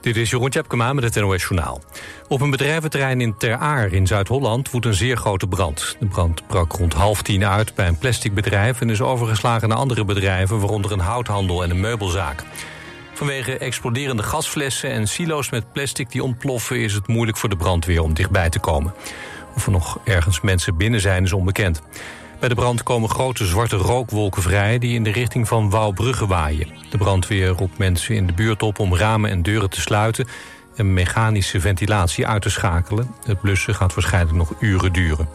Dit is Jeroen Tjepkema met het NOS Journaal. Op een bedrijventerrein in Ter Aar in Zuid-Holland woedt een zeer grote brand. De brand brak rond half tien uit bij een plasticbedrijf... en is overgeslagen naar andere bedrijven, waaronder een houthandel en een meubelzaak. Vanwege exploderende gasflessen en silo's met plastic die ontploffen... is het moeilijk voor de brandweer om dichtbij te komen. Of er nog ergens mensen binnen zijn is onbekend. Bij de brand komen grote zwarte rookwolken vrij... die in de richting van Wouwbrugge waaien. De brandweer roept mensen in de buurt op om ramen en deuren te sluiten... en mechanische ventilatie uit te schakelen. Het blussen gaat waarschijnlijk nog uren duren.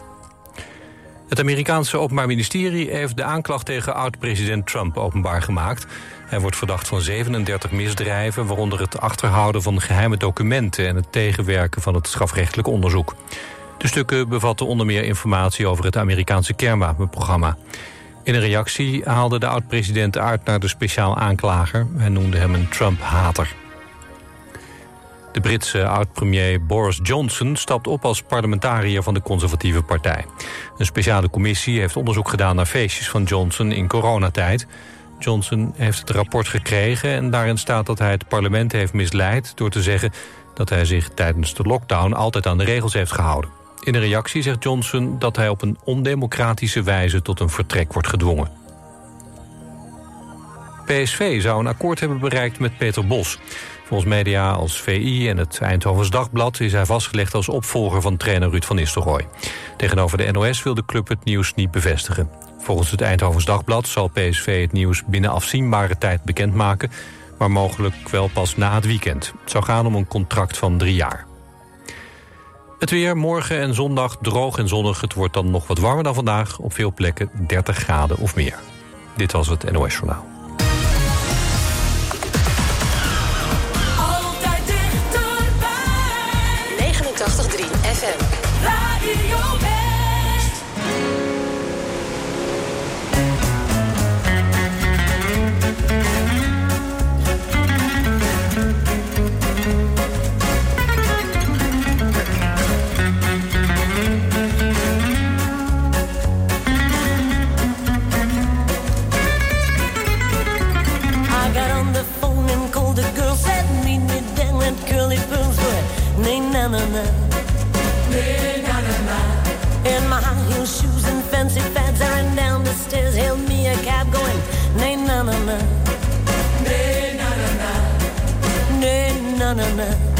Het Amerikaanse Openbaar Ministerie heeft de aanklacht tegen oud-president Trump openbaar gemaakt. Hij wordt verdacht van 37 misdrijven, waaronder het achterhouden van geheime documenten en het tegenwerken van het strafrechtelijk onderzoek. De stukken bevatten onder meer informatie over het Amerikaanse kernwapenprogramma. In een reactie haalde de oud-president uit naar de speciaal aanklager. en noemde hem een Trump-hater. De Britse oud-premier Boris Johnson stapt op als parlementariër van de conservatieve partij. Een speciale commissie heeft onderzoek gedaan naar feestjes van Johnson in coronatijd. Johnson heeft het rapport gekregen en daarin staat dat hij het parlement heeft misleid... door te zeggen dat hij zich tijdens de lockdown altijd aan de regels heeft gehouden. In een reactie zegt Johnson dat hij op een ondemocratische wijze tot een vertrek wordt gedwongen. PSV zou een akkoord hebben bereikt met Peter Bos. Volgens media als VI en het Eindhovens Dagblad... is hij vastgelegd als opvolger van trainer Ruud van Nistelrooy. Tegenover de NOS wil de club het nieuws niet bevestigen. Volgens het Eindhovens Dagblad zal PSV het nieuws binnen afzienbare tijd bekendmaken... maar mogelijk wel pas na het weekend. Het zou gaan om een contract van drie jaar. Het weer morgen en zondag droog en zonnig. Het wordt dan nog wat warmer dan vandaag. Op veel plekken 30 graden of meer. Dit was het NOS Journaal. Altijd dichterbij. 89.3 FM. Radio na na na. In my high heel shoes and fancy fads, I ran down the stairs, hailed me a cab going, nay, na na na. Nay, na na na. Oh,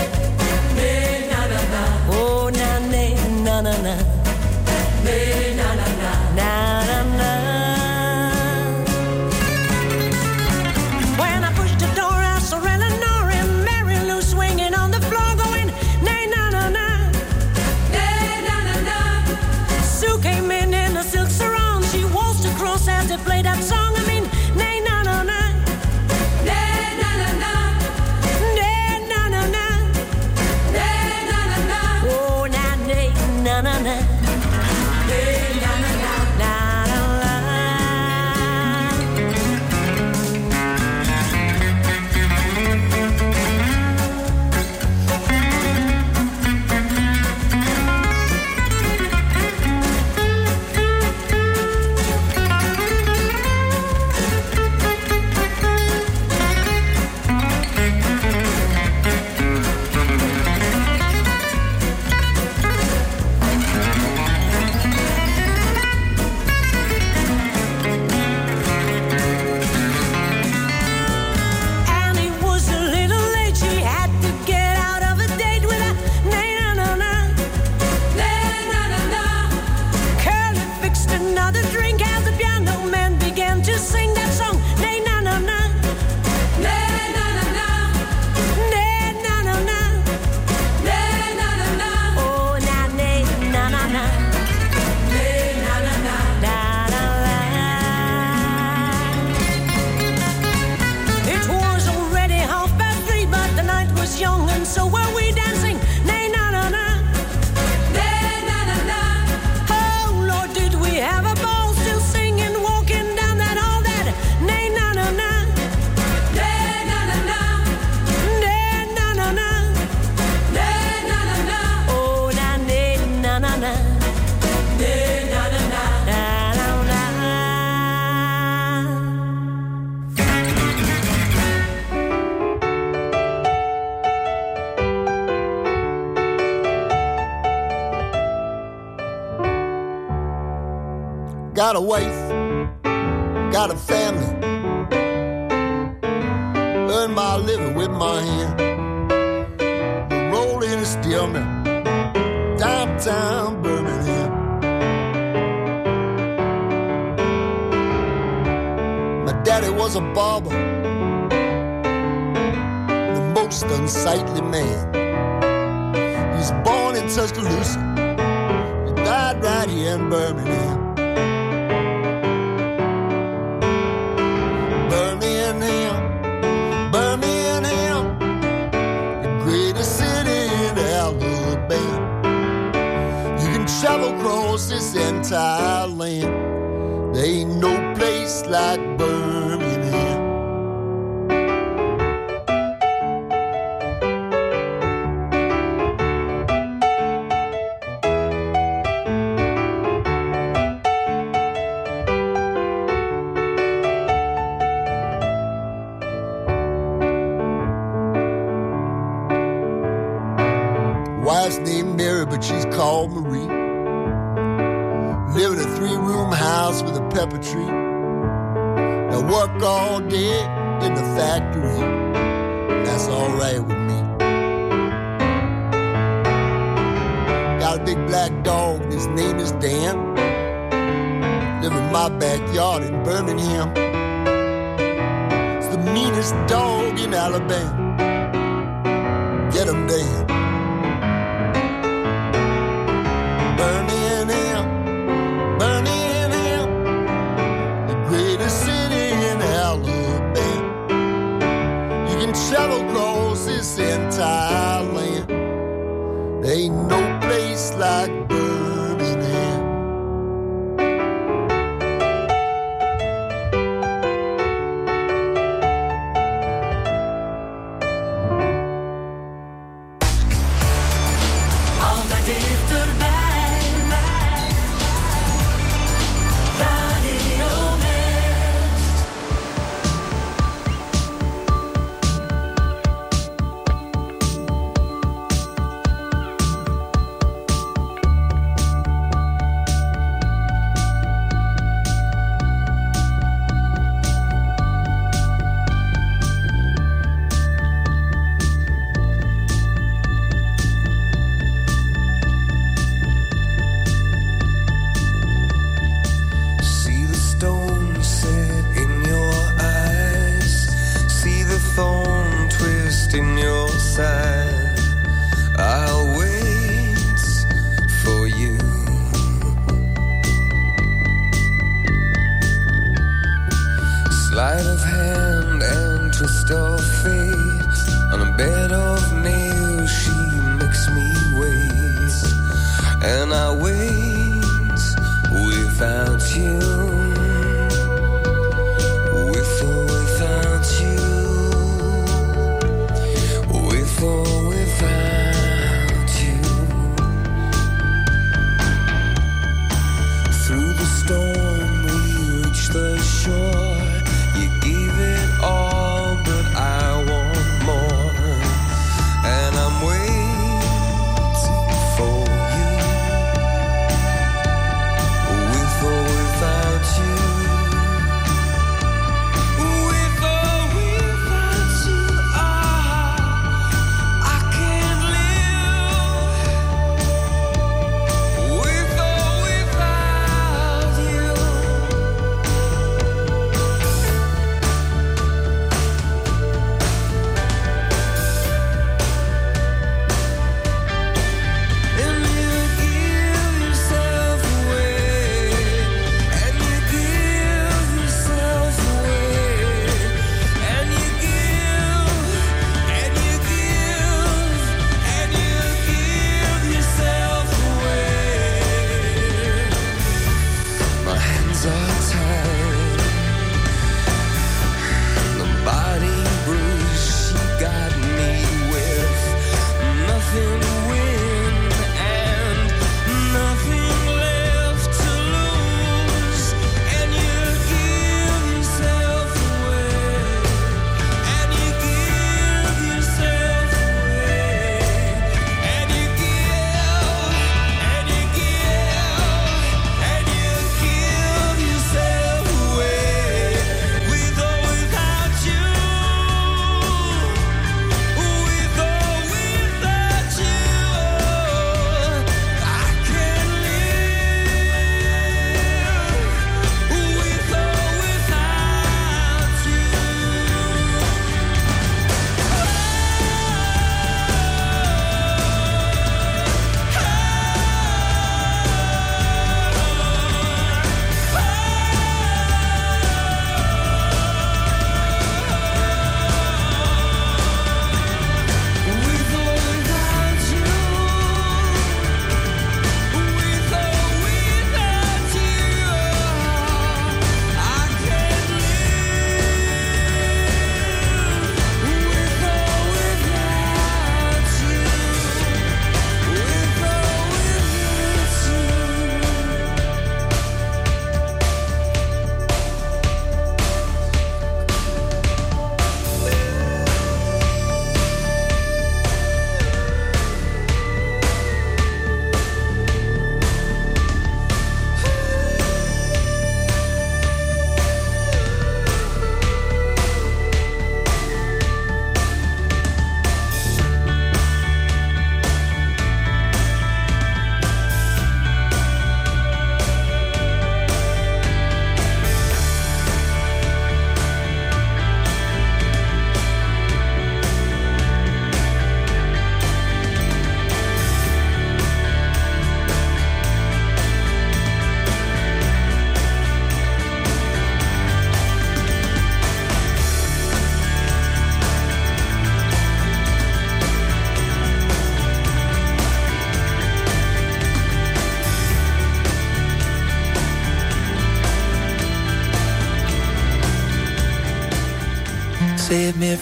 got a entire land. There ain't no place like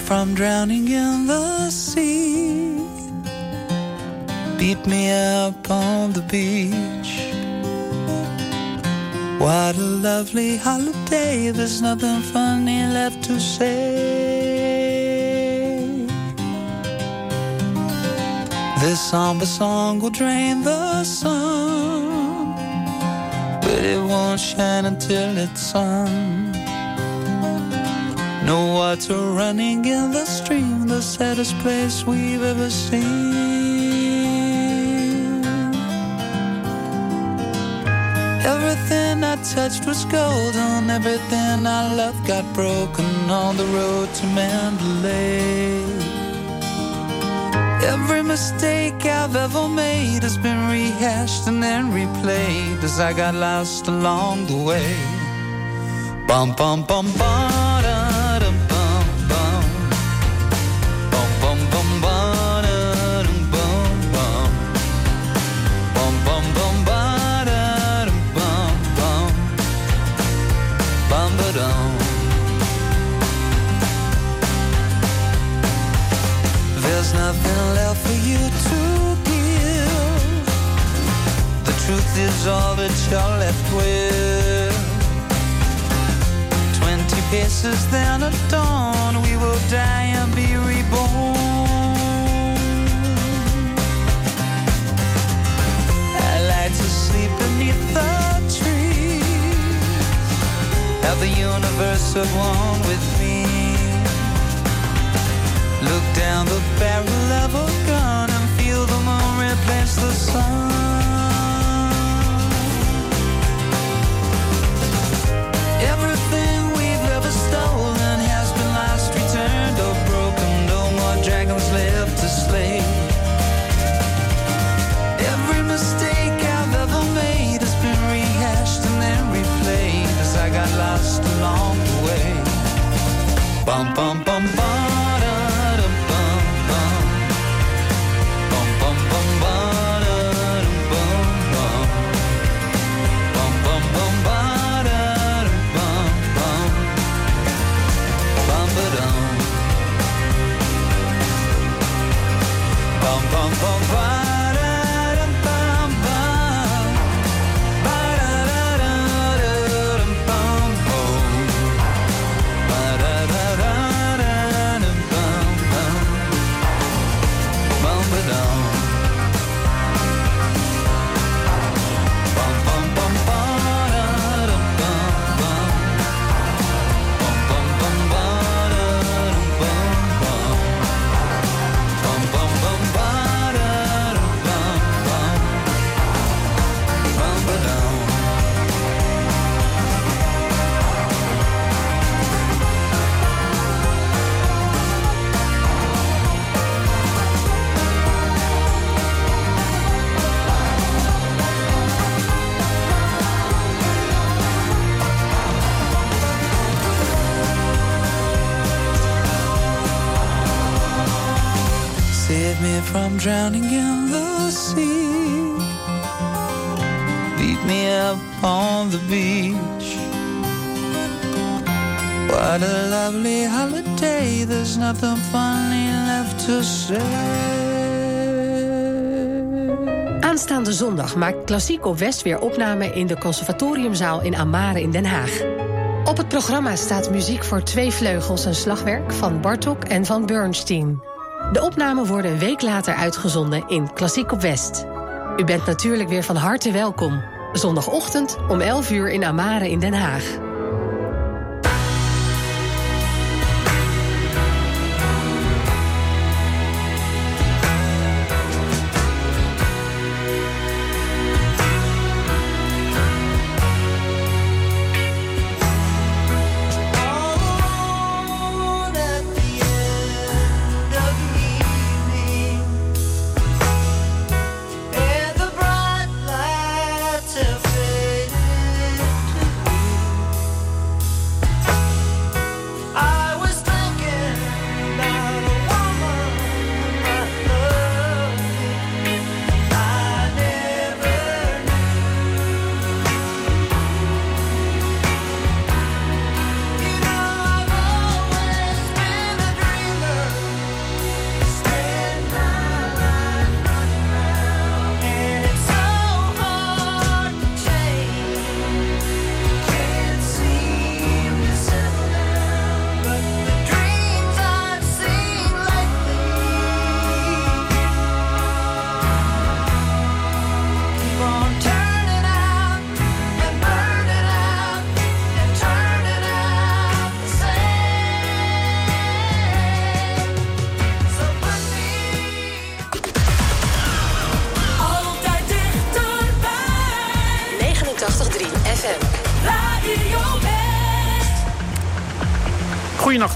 from drowning in the sea. Beat me up on the beach. What a lovely holiday. There's nothing funny left to say. This somber song will drain the sun, but it won't shine until it's sun. No water running in the stream, the saddest place we've ever seen. Everything I touched was golden, everything I loved got broken on the road to Mandalay. Every mistake I've ever made has been rehashed and then replayed as I got lost along the way. Bum bum bum bum. Is all that you're left with. Twenty paces, then at dawn, we will die and be reborn. I like to sleep beneath the trees, have the universe at one with me. Look down the barrel of a gun and feel the moon replace the sun. Everything we've ever stolen has been lost, returned, or broken. No more dragons left to slay. Every mistake I've ever made has been rehashed and then replayed as I got lost along the way. Bum, bum, bum, bum. down maakt Klassiek op West weer opname in de Conservatoriumzaal in Amare in Den Haag. Op het programma staat muziek voor twee vleugels en slagwerk van Bartok en van Bernstein. De opnamen worden een week later uitgezonden in Klassiek op West. U bent natuurlijk weer van harte welkom. Zondagochtend om 11 uur in Amare in Den Haag.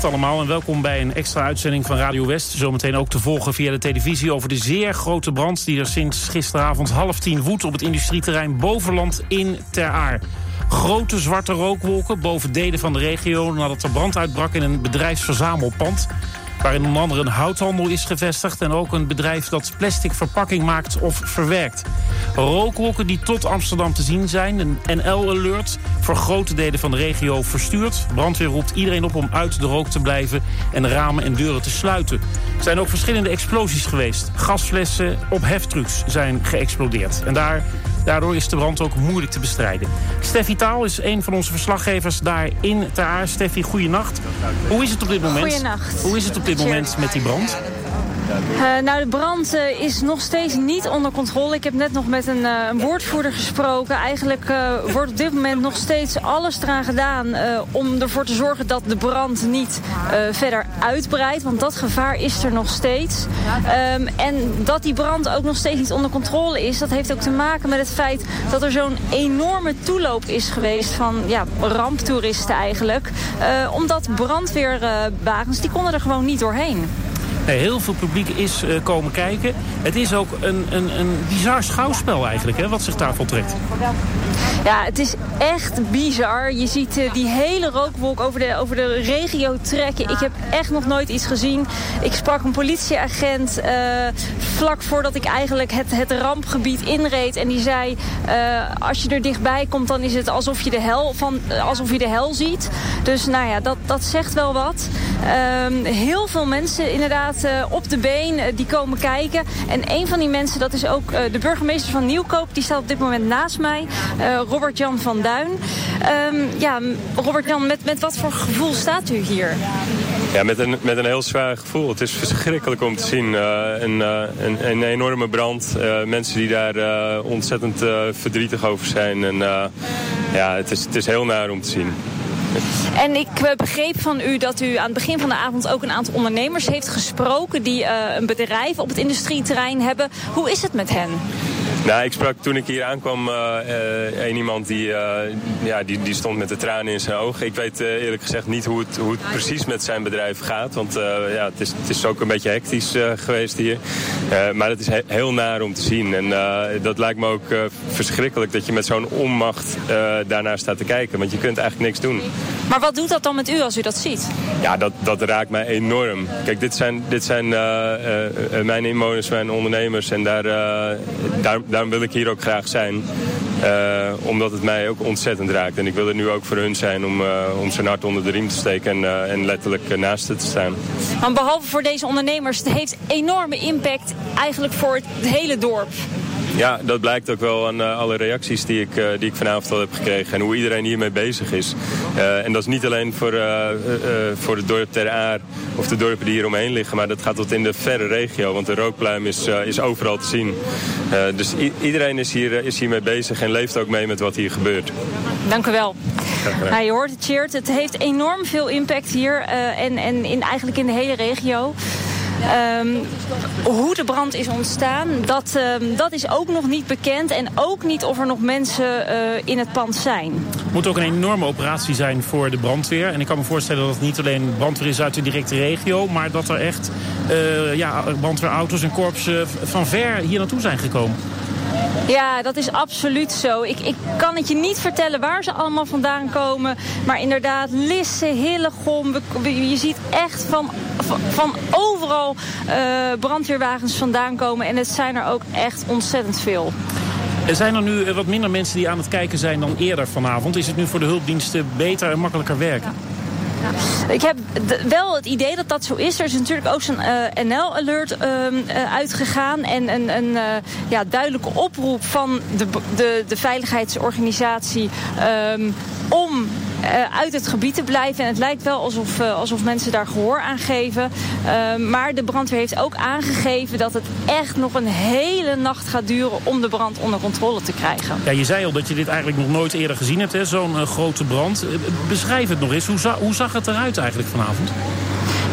Allemaal en welkom bij een extra uitzending van Radio West. Zometeen ook te volgen via de televisie over de zeer grote brand... die er sinds gisteravond half tien woedt op het industrieterrein Bovenland in Ter Aar. Grote zwarte rookwolken boven delen van de regio... nadat er brand uitbrak in een bedrijfsverzamelpand waarin onder andere een houthandel is gevestigd... en ook een bedrijf dat plastic verpakking maakt of verwerkt. Rookwolken die tot Amsterdam te zien zijn. Een NL-alert voor grote delen van de regio verstuurd. Brandweer roept iedereen op om uit de rook te blijven... en ramen en deuren te sluiten. Er zijn ook verschillende explosies geweest. Gasflessen op heftrucks zijn geëxplodeerd. En daar Daardoor is de brand ook moeilijk te bestrijden. Steffi Taal is een van onze verslaggevers daar in Ter Aar. Steffi, goeienacht. Hoe is het op dit moment? Goeienacht. Hoe is het op dit moment met die brand? Uh, nou, de brand uh, is nog steeds niet onder controle. Ik heb net nog met een, uh, een woordvoerder gesproken. Eigenlijk wordt op dit moment nog steeds alles eraan gedaan... om ervoor te zorgen dat de brand niet verder uitbreidt. Want dat gevaar is er nog steeds. Um, en dat die brand ook nog steeds niet onder controle is... dat heeft ook te maken met het feit dat er zo'n enorme toeloop is geweest... van ja, ramptoeristen eigenlijk. omdat brandweerwagens, die konden er gewoon niet doorheen. Nee, heel veel publiek is uh, komen kijken. Het is ook een, een, een bizar schouwspel eigenlijk, hè, wat zich daar voltrekt. Ja, het is echt bizar. Je ziet uh, die hele rookwolk over de, over de regio trekken. Ik heb echt nog nooit iets gezien. Ik sprak een politieagent vlak voordat ik eigenlijk het, het rampgebied inreed. En die zei, als je er dichtbij komt, dan is het alsof je de hel, van, alsof je de hel ziet. Dus nou ja, dat, dat zegt wel wat. Um, heel veel mensen inderdaad uh, op de been, uh, die komen kijken. En een van die mensen, dat is ook uh, de burgemeester van Nieuwkoop. Die staat op dit moment naast mij, Robert-Jan van Duin. Um, ja, Robert-Jan, met, met wat voor gevoel staat u hier? Ja, met een, met een heel zwaar gevoel. Het is verschrikkelijk om te zien. een, een, een, enorme brand. mensen die daar ontzettend verdrietig over zijn. En ja, het is, het is heel naar om te zien. En ik begreep van u dat u aan het begin van de avond ook een aantal ondernemers heeft gesproken die uh, een bedrijf op het industrieterrein hebben. Hoe is het met hen? Nou, ik sprak toen ik hier aankwam uh, uh, een iemand die, uh, ja, die, die stond met de tranen in zijn ogen. Ik weet eerlijk gezegd niet hoe het, hoe het precies met zijn bedrijf gaat. Want ja, het, is, het is ook een beetje hectisch geweest hier. maar het is he heel naar om te zien. En dat lijkt me ook verschrikkelijk dat je met zo'n onmacht daarnaar staat te kijken. Want je kunt eigenlijk niks doen. Maar wat doet dat dan met u als u dat ziet? Ja, dat, dat raakt mij enorm. Kijk, dit zijn, dit zijn mijn inwoners, mijn ondernemers. En daar, daar daarom wil ik hier ook graag zijn. Uh, omdat het mij ook ontzettend raakt. En ik wil er nu ook voor hun zijn om, uh, om zijn hart onder de riem te steken en, uh, en letterlijk naast het te staan. Want behalve voor deze ondernemers, het heeft enorme impact eigenlijk voor het hele dorp. Ja, dat blijkt ook wel aan uh, alle reacties die ik, uh, die ik vanavond al heb gekregen. En hoe iedereen hiermee bezig is. Uh, en dat is niet alleen voor, voor het dorp Ter Aar of de dorpen die hier omheen liggen. Maar dat gaat tot in de verre regio. Want de rookpluim is, is overal te zien. dus iedereen is, hier, is hiermee bezig en leeft ook mee met wat hier gebeurt. Dank u wel. Nou, je hoort het, Cheert. Het heeft enorm veel impact hier. en en in, eigenlijk in de hele regio. Um, hoe de brand is ontstaan, dat, um, dat is ook nog niet bekend. En ook niet of er nog mensen uh, in het pand zijn. Het moet ook een enorme operatie zijn voor de brandweer. En ik kan me voorstellen dat het niet alleen brandweer is uit de directe regio... maar dat er echt uh, ja, brandweerauto's en korpsen van ver hier naartoe zijn gekomen. Ja, dat is absoluut zo. Ik, ik kan het je niet vertellen waar ze allemaal vandaan komen. Maar inderdaad, Lisse, Hillegom. Je ziet echt van, van, van overal uh, brandweerwagens vandaan komen. En het zijn er ook echt ontzettend veel. Er zijn er nu wat minder mensen die aan het kijken zijn dan eerder vanavond. Is het nu voor de hulpdiensten beter en makkelijker werken? Ik heb wel het idee dat dat zo is. Er is natuurlijk ook zo'n uh, NL-alert uh, uh, uitgegaan. En een, een uh, ja, duidelijke oproep van de, de, de veiligheidsorganisatie um, om uit het gebied te blijven. En het lijkt wel alsof, uh, alsof mensen daar gehoor aan geven. Uh, maar de brandweer heeft ook aangegeven dat het echt nog een hele nacht gaat duren om de brand onder controle te krijgen. Ja, je zei al dat je dit eigenlijk nog nooit eerder gezien hebt, zo'n grote brand. Beschrijf het nog eens. Hoe zag het eruit eigenlijk vanavond?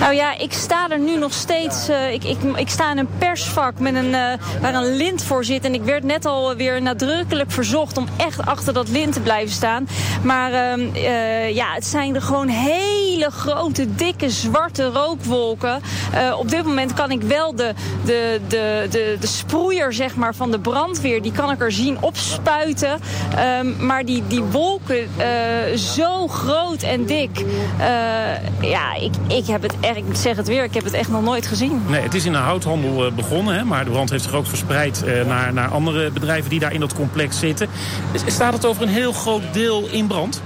Nou ja, ik sta er nu nog steeds. Uh, ik, ik, ik sta in een persvak met een, uh, waar een lint voor zit. En ik werd net alweer nadrukkelijk verzocht om echt achter dat lint te blijven staan. Maar uh, ja, het zijn er gewoon hele hele grote, dikke, zwarte rookwolken. Eh, op dit moment kan ik wel de, de, de, de, de sproeier zeg maar, van de brandweer... die kan ik er zien opspuiten. Ehm, maar die, die wolken, eh, zo groot en dik... eh, ja, ik, ik heb het echt, ik zeg het weer, ik heb het echt nog nooit gezien. Nee, het is in de houthandel begonnen, hè, maar de brand heeft zich ook verspreid naar, naar andere bedrijven die daar in dat complex zitten. Staat het over een heel groot deel in brand?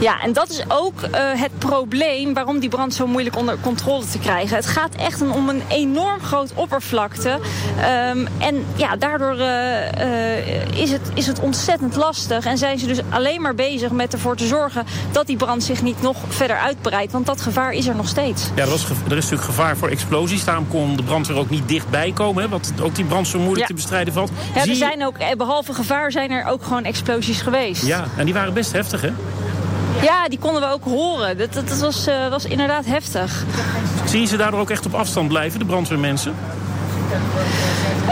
Ja, en dat is ook eh, het probleem waarom die brand zo moeilijk onder controle te krijgen. Het gaat echt om een enorm groot oppervlakte. Ehm, en ja, daardoor eh, eh, is, het, is het ontzettend lastig. En zijn ze dus alleen maar bezig met ervoor te zorgen dat die brand zich niet nog verder uitbreidt. Want dat gevaar is er nog steeds. Ja, er, ge- er is natuurlijk gevaar voor explosies. Daarom kon de brandweer ook niet dichtbij komen. Hè, wat ook die brand zo moeilijk Ja. te bestrijden valt. Ja, er zijn ook, eh, behalve gevaar zijn er ook gewoon explosies geweest. Ja, en die waren best heftig, hè? Ja, die konden we ook horen. Dat, dat, dat was, eh, was inderdaad heftig. Zie je ze daardoor ook echt op afstand blijven, de brandweermensen?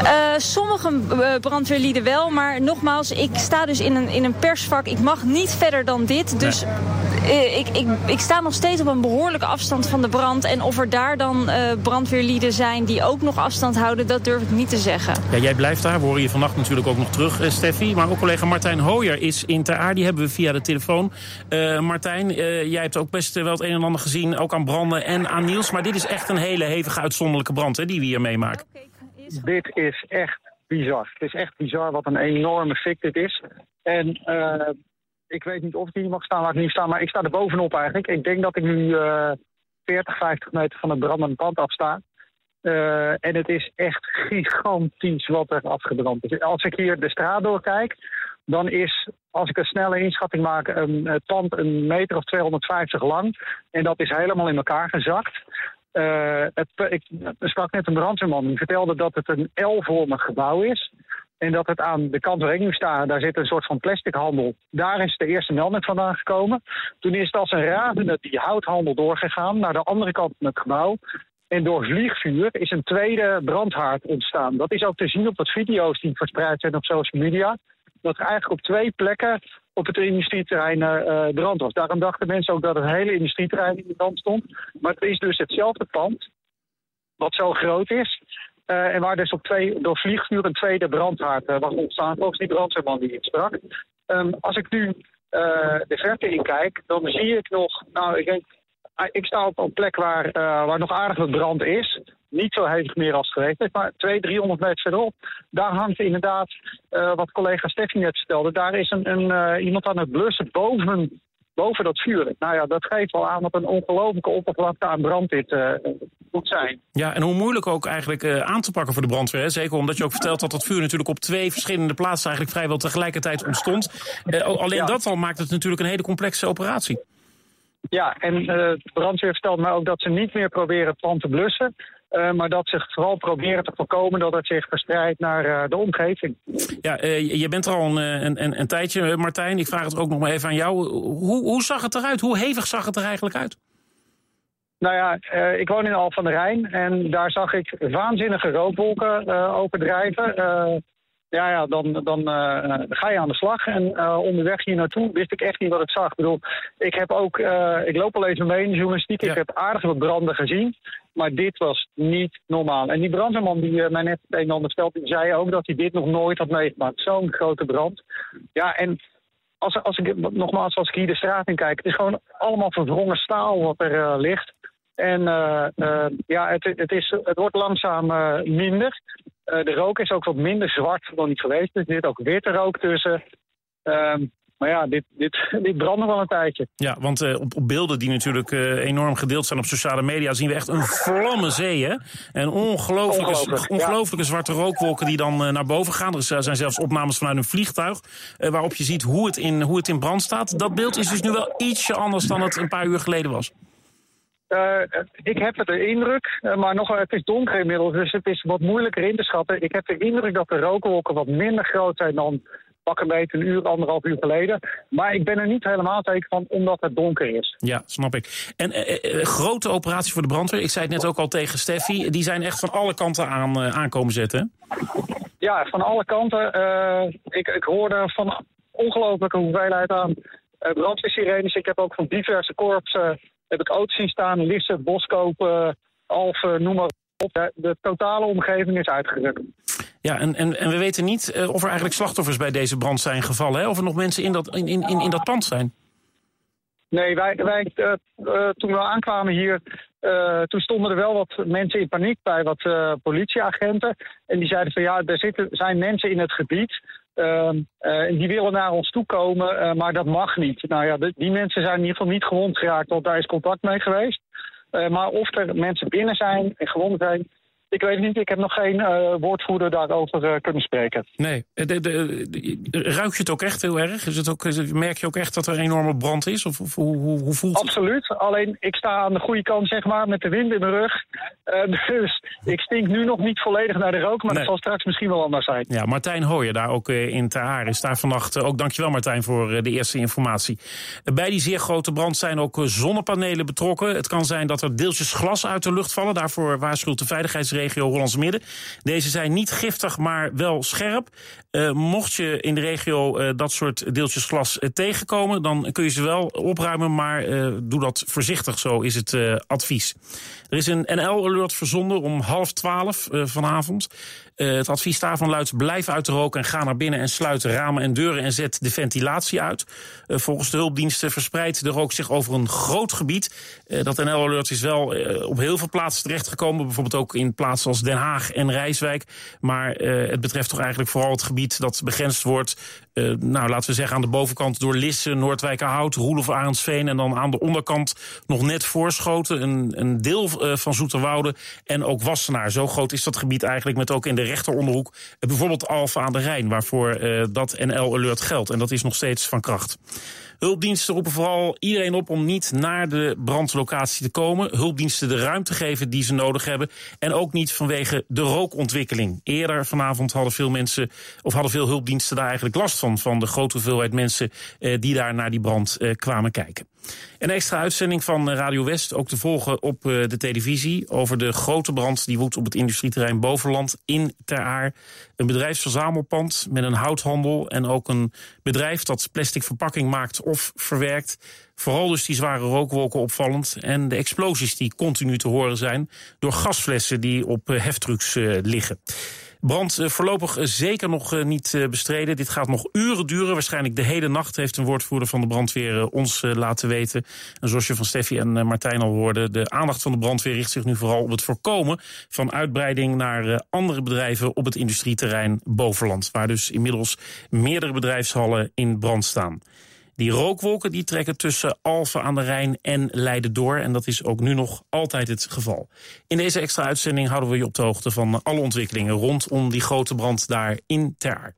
Eh, sommige eh, brandweerlieden wel, maar nogmaals, ik sta dus in een, in een persvak. Ik mag niet verder dan dit. Dus ik, ik, ik sta nog steeds op een behoorlijke afstand van de brand. En of er daar dan eh, brandweerlieden zijn die ook nog afstand houden, dat durf ik niet te zeggen. Ja, jij blijft daar. We horen je vannacht natuurlijk ook nog terug, eh, Steffi. Maar ook collega Martijn Hooyer is in Ter Aar. Die hebben we via de telefoon. Eh, Martijn, eh, jij hebt ook best eh, wel het een en ander gezien. Ook aan branden en aan Niels. Maar dit is echt een hele hevige uitzonderlijke brand hè, die we hier meemaken. Dit is echt bizar. Het is echt bizar wat een enorme fik dit is. En eh, ik weet niet of ik hier mag staan, waar ik niet sta, maar ik sta er bovenop eigenlijk. Ik denk dat ik nu eh 40, 50 meter van het brandende pand af sta. Eh, en het is echt gigantisch wat er afgebrand is. Als ik hier de straat doorkijk, dan is, als ik een snelle inschatting maak, een, het pand een meter of 250 lang. En dat is helemaal in elkaar gezakt. Eh, het, ik sprak net een brandweerman die vertelde dat het een L-vormig gebouw is. En dat het aan de kant waar ik nu sta, daar zit een soort van plastic handel. Daar is de eerste melding vandaan gekomen. Toen is het als een razende die houthandel doorgegaan naar de andere kant van het gebouw. En door vliegvuur is een tweede brandhaard ontstaan. Dat is ook te zien op wat video's die verspreid zijn op social media. Dat er eigenlijk op twee plekken op het industrieterrein eh, brand was. Daarom dachten mensen ook dat het hele industrieterrein in de brand stond. Maar het is dus hetzelfde pand, wat zo groot is. Eh, en waar dus op twee, door vliegvuur een tweede brandhaard eh, was ontstaan. Volgens die brandweerman die ik sprak. Ehm, als ik nu eh, de verte in kijk, dan zie ik nog... Nou, ik, denk, ah, ik sta op een plek waar, waar nog aardig wat brand is. Niet zo hevig meer als het geweest is, maar 200, 300 meter verderop. Daar hangt inderdaad, wat collega Steffi net vertelde... daar is een, een, iemand aan het blussen boven, boven dat vuur. Nou ja, dat geeft wel aan wat een ongelofelijke oppervlakte aan brand dit eh, moet zijn. Ja, en hoe moeilijk ook eigenlijk eh, aan te pakken voor de brandweer. Hè? Zeker omdat je ook vertelt dat dat vuur natuurlijk op twee verschillende plaatsen eigenlijk vrijwel tegelijkertijd ontstond. Eh, alleen Ja. dat al maakt het natuurlijk een hele complexe operatie. Ja, en de brandweer vertelt mij ook dat ze niet meer proberen het pand te blussen. Eh, maar dat ze vooral proberen te voorkomen dat het zich verspreidt naar eh, de omgeving. Ja, eh, je- bent er al een, een, een, een tijdje, Martijn. Ik vraag het ook nog maar even aan jou. Hoe, hoe zag het eruit? Hoe hevig zag het er eigenlijk uit? Nou ja, ik woon in Al van der Rijn en daar zag ik waanzinnige rookwolken overdrijven. Ja, ja, dan, dan eh, ga je aan de slag. En eh, onderweg hier naartoe wist ik echt niet wat ik zag. Ik bedoel, ik heb ook, eh, ik loop al even mee in de journalistiek. Ik heb aardig wat branden gezien. Maar dit was niet normaal. En die brandweerman die mij net een en ander vertelde, die zei ook dat hij dit nog nooit had meegemaakt. Zo'n grote brand. Ja, en als, als ik, nogmaals, als ik hier de straat in kijk, het is gewoon allemaal verwrongen staal wat er ligt. En eh, eh, ja, het, het, is, het wordt langzaam eh, minder. De rook is ook wat minder zwart dan die geweest is. Er zit ook witte rook tussen. Ehm, maar ja, dit, dit, dit brandt nog wel een tijdje. Ja, want op, op beelden die natuurlijk enorm gedeeld zijn op sociale media... zien we echt een vlamme zee, hè? En ongelooflijke, Ongelooflijk, ja. ongelooflijke zwarte rookwolken die dan naar boven gaan. Er zijn zelfs opnames vanuit een vliegtuig... waarop je ziet hoe het, in, hoe het in brand staat. Dat beeld is dus nu wel ietsje anders dan het een paar uur geleden was. Eh, ik heb de indruk, eh, maar nog, het is donker inmiddels, dus het is wat moeilijker in te schatten. Ik heb de indruk dat de rookwolken wat minder groot zijn dan pak een beetje een uur, anderhalf uur geleden. Maar ik ben er niet helemaal zeker van, omdat het donker is. Ja, snap ik. En eh, grote operatie voor de brandweer. Ik zei het net ook al tegen Steffi. Die zijn echt van alle kanten aan aankomen zetten. Ja, van alle kanten. ik, ik hoorde van ongelofelijke hoeveelheid aan brandweersirenes. Ik heb ook van diverse korpsen heb ik auto's zien staan. Lisse, Boskoop, eh, Alphen, noem maar op. De, de totale omgeving is uitgerukt. Ja, en, en, en we weten niet eh, of er eigenlijk slachtoffers bij deze brand zijn gevallen. Hè? Of er nog mensen in dat, in, in, in, in dat pand zijn. Nee, wij, wij, eh, eh, toen we aankwamen hier, toen stonden er wel wat mensen in paniek bij wat politieagenten. En die zeiden van ja, er zitten, zijn mensen in het gebied. Ehm, eh, die willen naar ons toe komen, eh, maar dat mag niet. Nou ja, die mensen zijn in ieder geval niet gewond geraakt, want daar is contact mee geweest. Eh, maar of er mensen binnen zijn en gewond zijn, ik weet niet. Ik heb nog geen eh, woordvoerder daarover eh, kunnen spreken. Nee. Eh, De, de, de- ruik je het ook echt heel erg? Is het ook, merk je ook echt dat er een enorme brand is? Of, of hoe, hoe, hoe voelt het? Absoluut. Alleen ik sta aan de goede kant, zeg maar, met de wind in mijn rug. Dus ik stink nu nog niet volledig naar de rook, maar Nee. dat zal straks misschien wel anders zijn. Ja, Martijn Hooyer daar ook in Ter Aar is daar vannacht. Ook dankjewel Martijn voor de eerste informatie. Bij die zeer grote brand zijn ook zonnepanelen betrokken. Het kan zijn dat er deeltjes glas uit de lucht vallen. Daarvoor waarschuwt de veiligheidsregio Hollands Midden. Deze zijn niet giftig, maar wel scherp. Eh, mocht je in de regio eh, dat soort deeltjes glas eh, tegenkomen... dan kun je ze wel opruimen, maar doe dat voorzichtig. Zo is het advies. Er is een NL-alert verzonden om half twaalf vanavond. Eh, het advies daarvan luidt: blijf uit de rook en ga naar binnen en sluit ramen en deuren en zet de ventilatie uit. Eh, volgens de hulpdiensten verspreidt de rook zich over een groot gebied. Eh, dat NL-alert is wel op heel veel plaatsen terechtgekomen, bijvoorbeeld ook in plaatsen als Den Haag en Rijswijk. Maar het betreft toch eigenlijk vooral het gebied dat begrensd wordt. Eh, nou, laten we zeggen aan de bovenkant door Lisse, Noordwijkerhout, Roelof Arendsveen en dan aan de onderkant nog net voorschoten. Een, een deel eh, van Zoeterwoude en ook Wassenaar. Zo groot is dat gebied eigenlijk met ook in de rechteronderhoek eh, bijvoorbeeld Alphen aan de Rijn, waarvoor dat NL-alert geldt. En dat is nog steeds van kracht. Hulpdiensten roepen vooral iedereen op om niet naar de brandlocatie te komen. Hulpdiensten de ruimte geven die ze nodig hebben. En ook niet vanwege de rookontwikkeling. Eerder vanavond hadden veel mensen, of hadden veel hulpdiensten daar eigenlijk last van. Van de grote hoeveelheid mensen eh, die daar naar die brand eh, kwamen kijken. Een extra uitzending van Radio West, ook te volgen op eh, de televisie... over de grote brand die woedt op het industrieterrein Bovenland in Ter Aar. Een bedrijfsverzamelpand met een houthandel... en ook een bedrijf dat plastic verpakking maakt of verwerkt. Vooral dus die zware rookwolken opvallend... en de explosies die continu te horen zijn... door gasflessen die op eh, heftrucks eh, liggen. Brand eh, voorlopig eh, zeker nog eh, niet bestreden. Dit gaat nog uren duren. Waarschijnlijk de hele nacht heeft een woordvoerder van de brandweer ons laten weten. En zoals je van Steffi en Martijn al hoorde, de aandacht van de brandweer richt zich nu vooral op het voorkomen van uitbreiding naar andere bedrijven op het industrieterrein Bovenland. Waar dus inmiddels meerdere bedrijfshallen in brand staan. Die rookwolken die trekken tussen Alphen aan de Rijn en Leiden door. En dat is ook nu nog altijd het geval. In deze extra uitzending houden we je op de hoogte van alle ontwikkelingen rondom die grote brand daar in Ter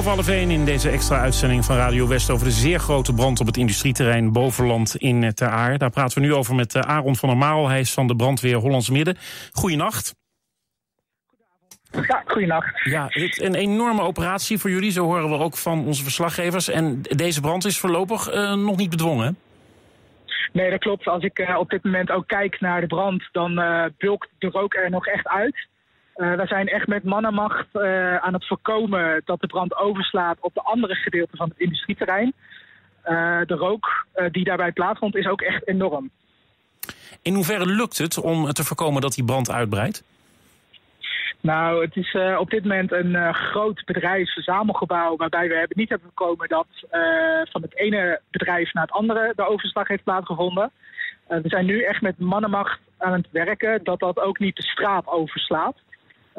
In deze extra uitzending van Radio West... over de zeer grote brand op het industrieterrein Bovenland in eh, Ter Aar. Daar praten we nu over met eh, Aaron van der Maal. Hij is van de brandweer Hollands Midden. Goeienacht. Ja, goeienacht. Ja, het, een enorme operatie voor jullie, zo horen we ook van onze verslaggevers. En deze brand is voorlopig eh, nog niet bedwongen? Nee, dat klopt. Als ik op dit moment ook kijk naar de brand, dan eh bulkt de rook er nog echt uit. Eh we zijn echt met mannenmacht eh, aan het voorkomen dat de brand overslaat op de andere gedeelten van het industrieterrein. Eh, de rook die daarbij plaatsvond is ook echt enorm. In hoeverre lukt het om te voorkomen dat die brand uitbreidt? Nou, het is op dit moment een groot bedrijfsverzamelgebouw waarbij we hebben niet hebben voorkomen dat van het ene bedrijf naar het andere de overslag heeft plaatsgevonden. We zijn nu echt met mannenmacht aan het werken dat dat ook niet de straat overslaat.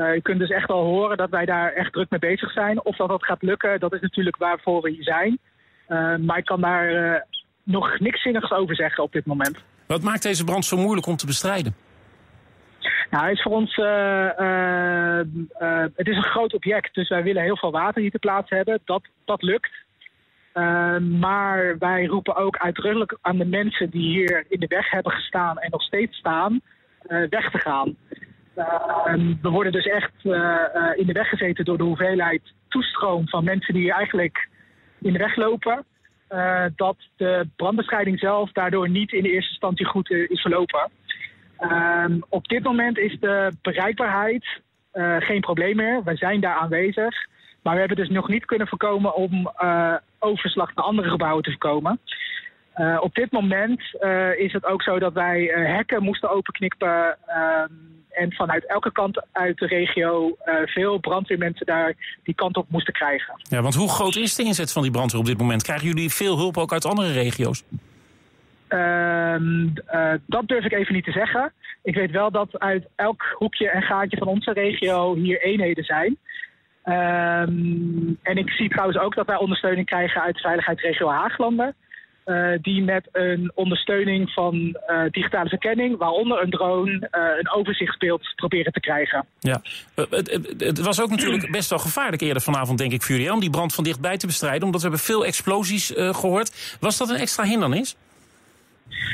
Eh, je kunt dus echt al horen dat wij daar echt druk mee bezig zijn. Of dat dat gaat lukken, dat is natuurlijk waarvoor we hier zijn. Eh, maar ik kan daar eh, nog niks zinnigs over zeggen op dit moment. Wat maakt deze brand zo moeilijk om te bestrijden? Nou, het is voor ons, het is een groot object, dus wij willen heel veel water hier te plaatsen hebben. Dat, dat lukt. Maar wij roepen ook uitdrukkelijk aan de mensen die hier in de weg hebben gestaan en nog steeds staan, weg te gaan. Eh, we worden dus echt eh, eh, in de weg gezeten door de hoeveelheid toestroom van mensen die eigenlijk in de weg lopen. eh, dat de brandbestrijding zelf daardoor niet in de eerste instantie goed is verlopen. Ehm, op dit moment is de bereikbaarheid geen probleem meer. Wij zijn daar aanwezig. Maar we hebben dus nog niet kunnen voorkomen om overslag naar andere gebouwen te voorkomen. Op dit moment is het ook zo dat wij hekken moesten openknippen. En vanuit elke kant uit de regio eh, veel brandweermensen daar die kant op moesten krijgen. Ja, want hoe groot is de inzet van die brandweer op dit moment? Krijgen jullie veel hulp ook uit andere regio's? Ehm, eh, dat durf ik even niet te zeggen. Ik weet wel dat uit elk hoekje en gaatje van onze regio hier eenheden zijn. Ehm, en ik zie trouwens ook dat wij ondersteuning krijgen uit de veiligheidsregio Haaglanden. Eh, die met een ondersteuning van eh, digitale verkenning, waaronder een drone, eh, een overzichtsbeeld proberen te krijgen. Ja, het, het- het was ook natuurlijk best wel gevaarlijk eerder vanavond, denk ik, voor jullie... om die brand van dichtbij te bestrijden, omdat we hebben veel explosies eh, gehoord. Was dat een extra hindernis?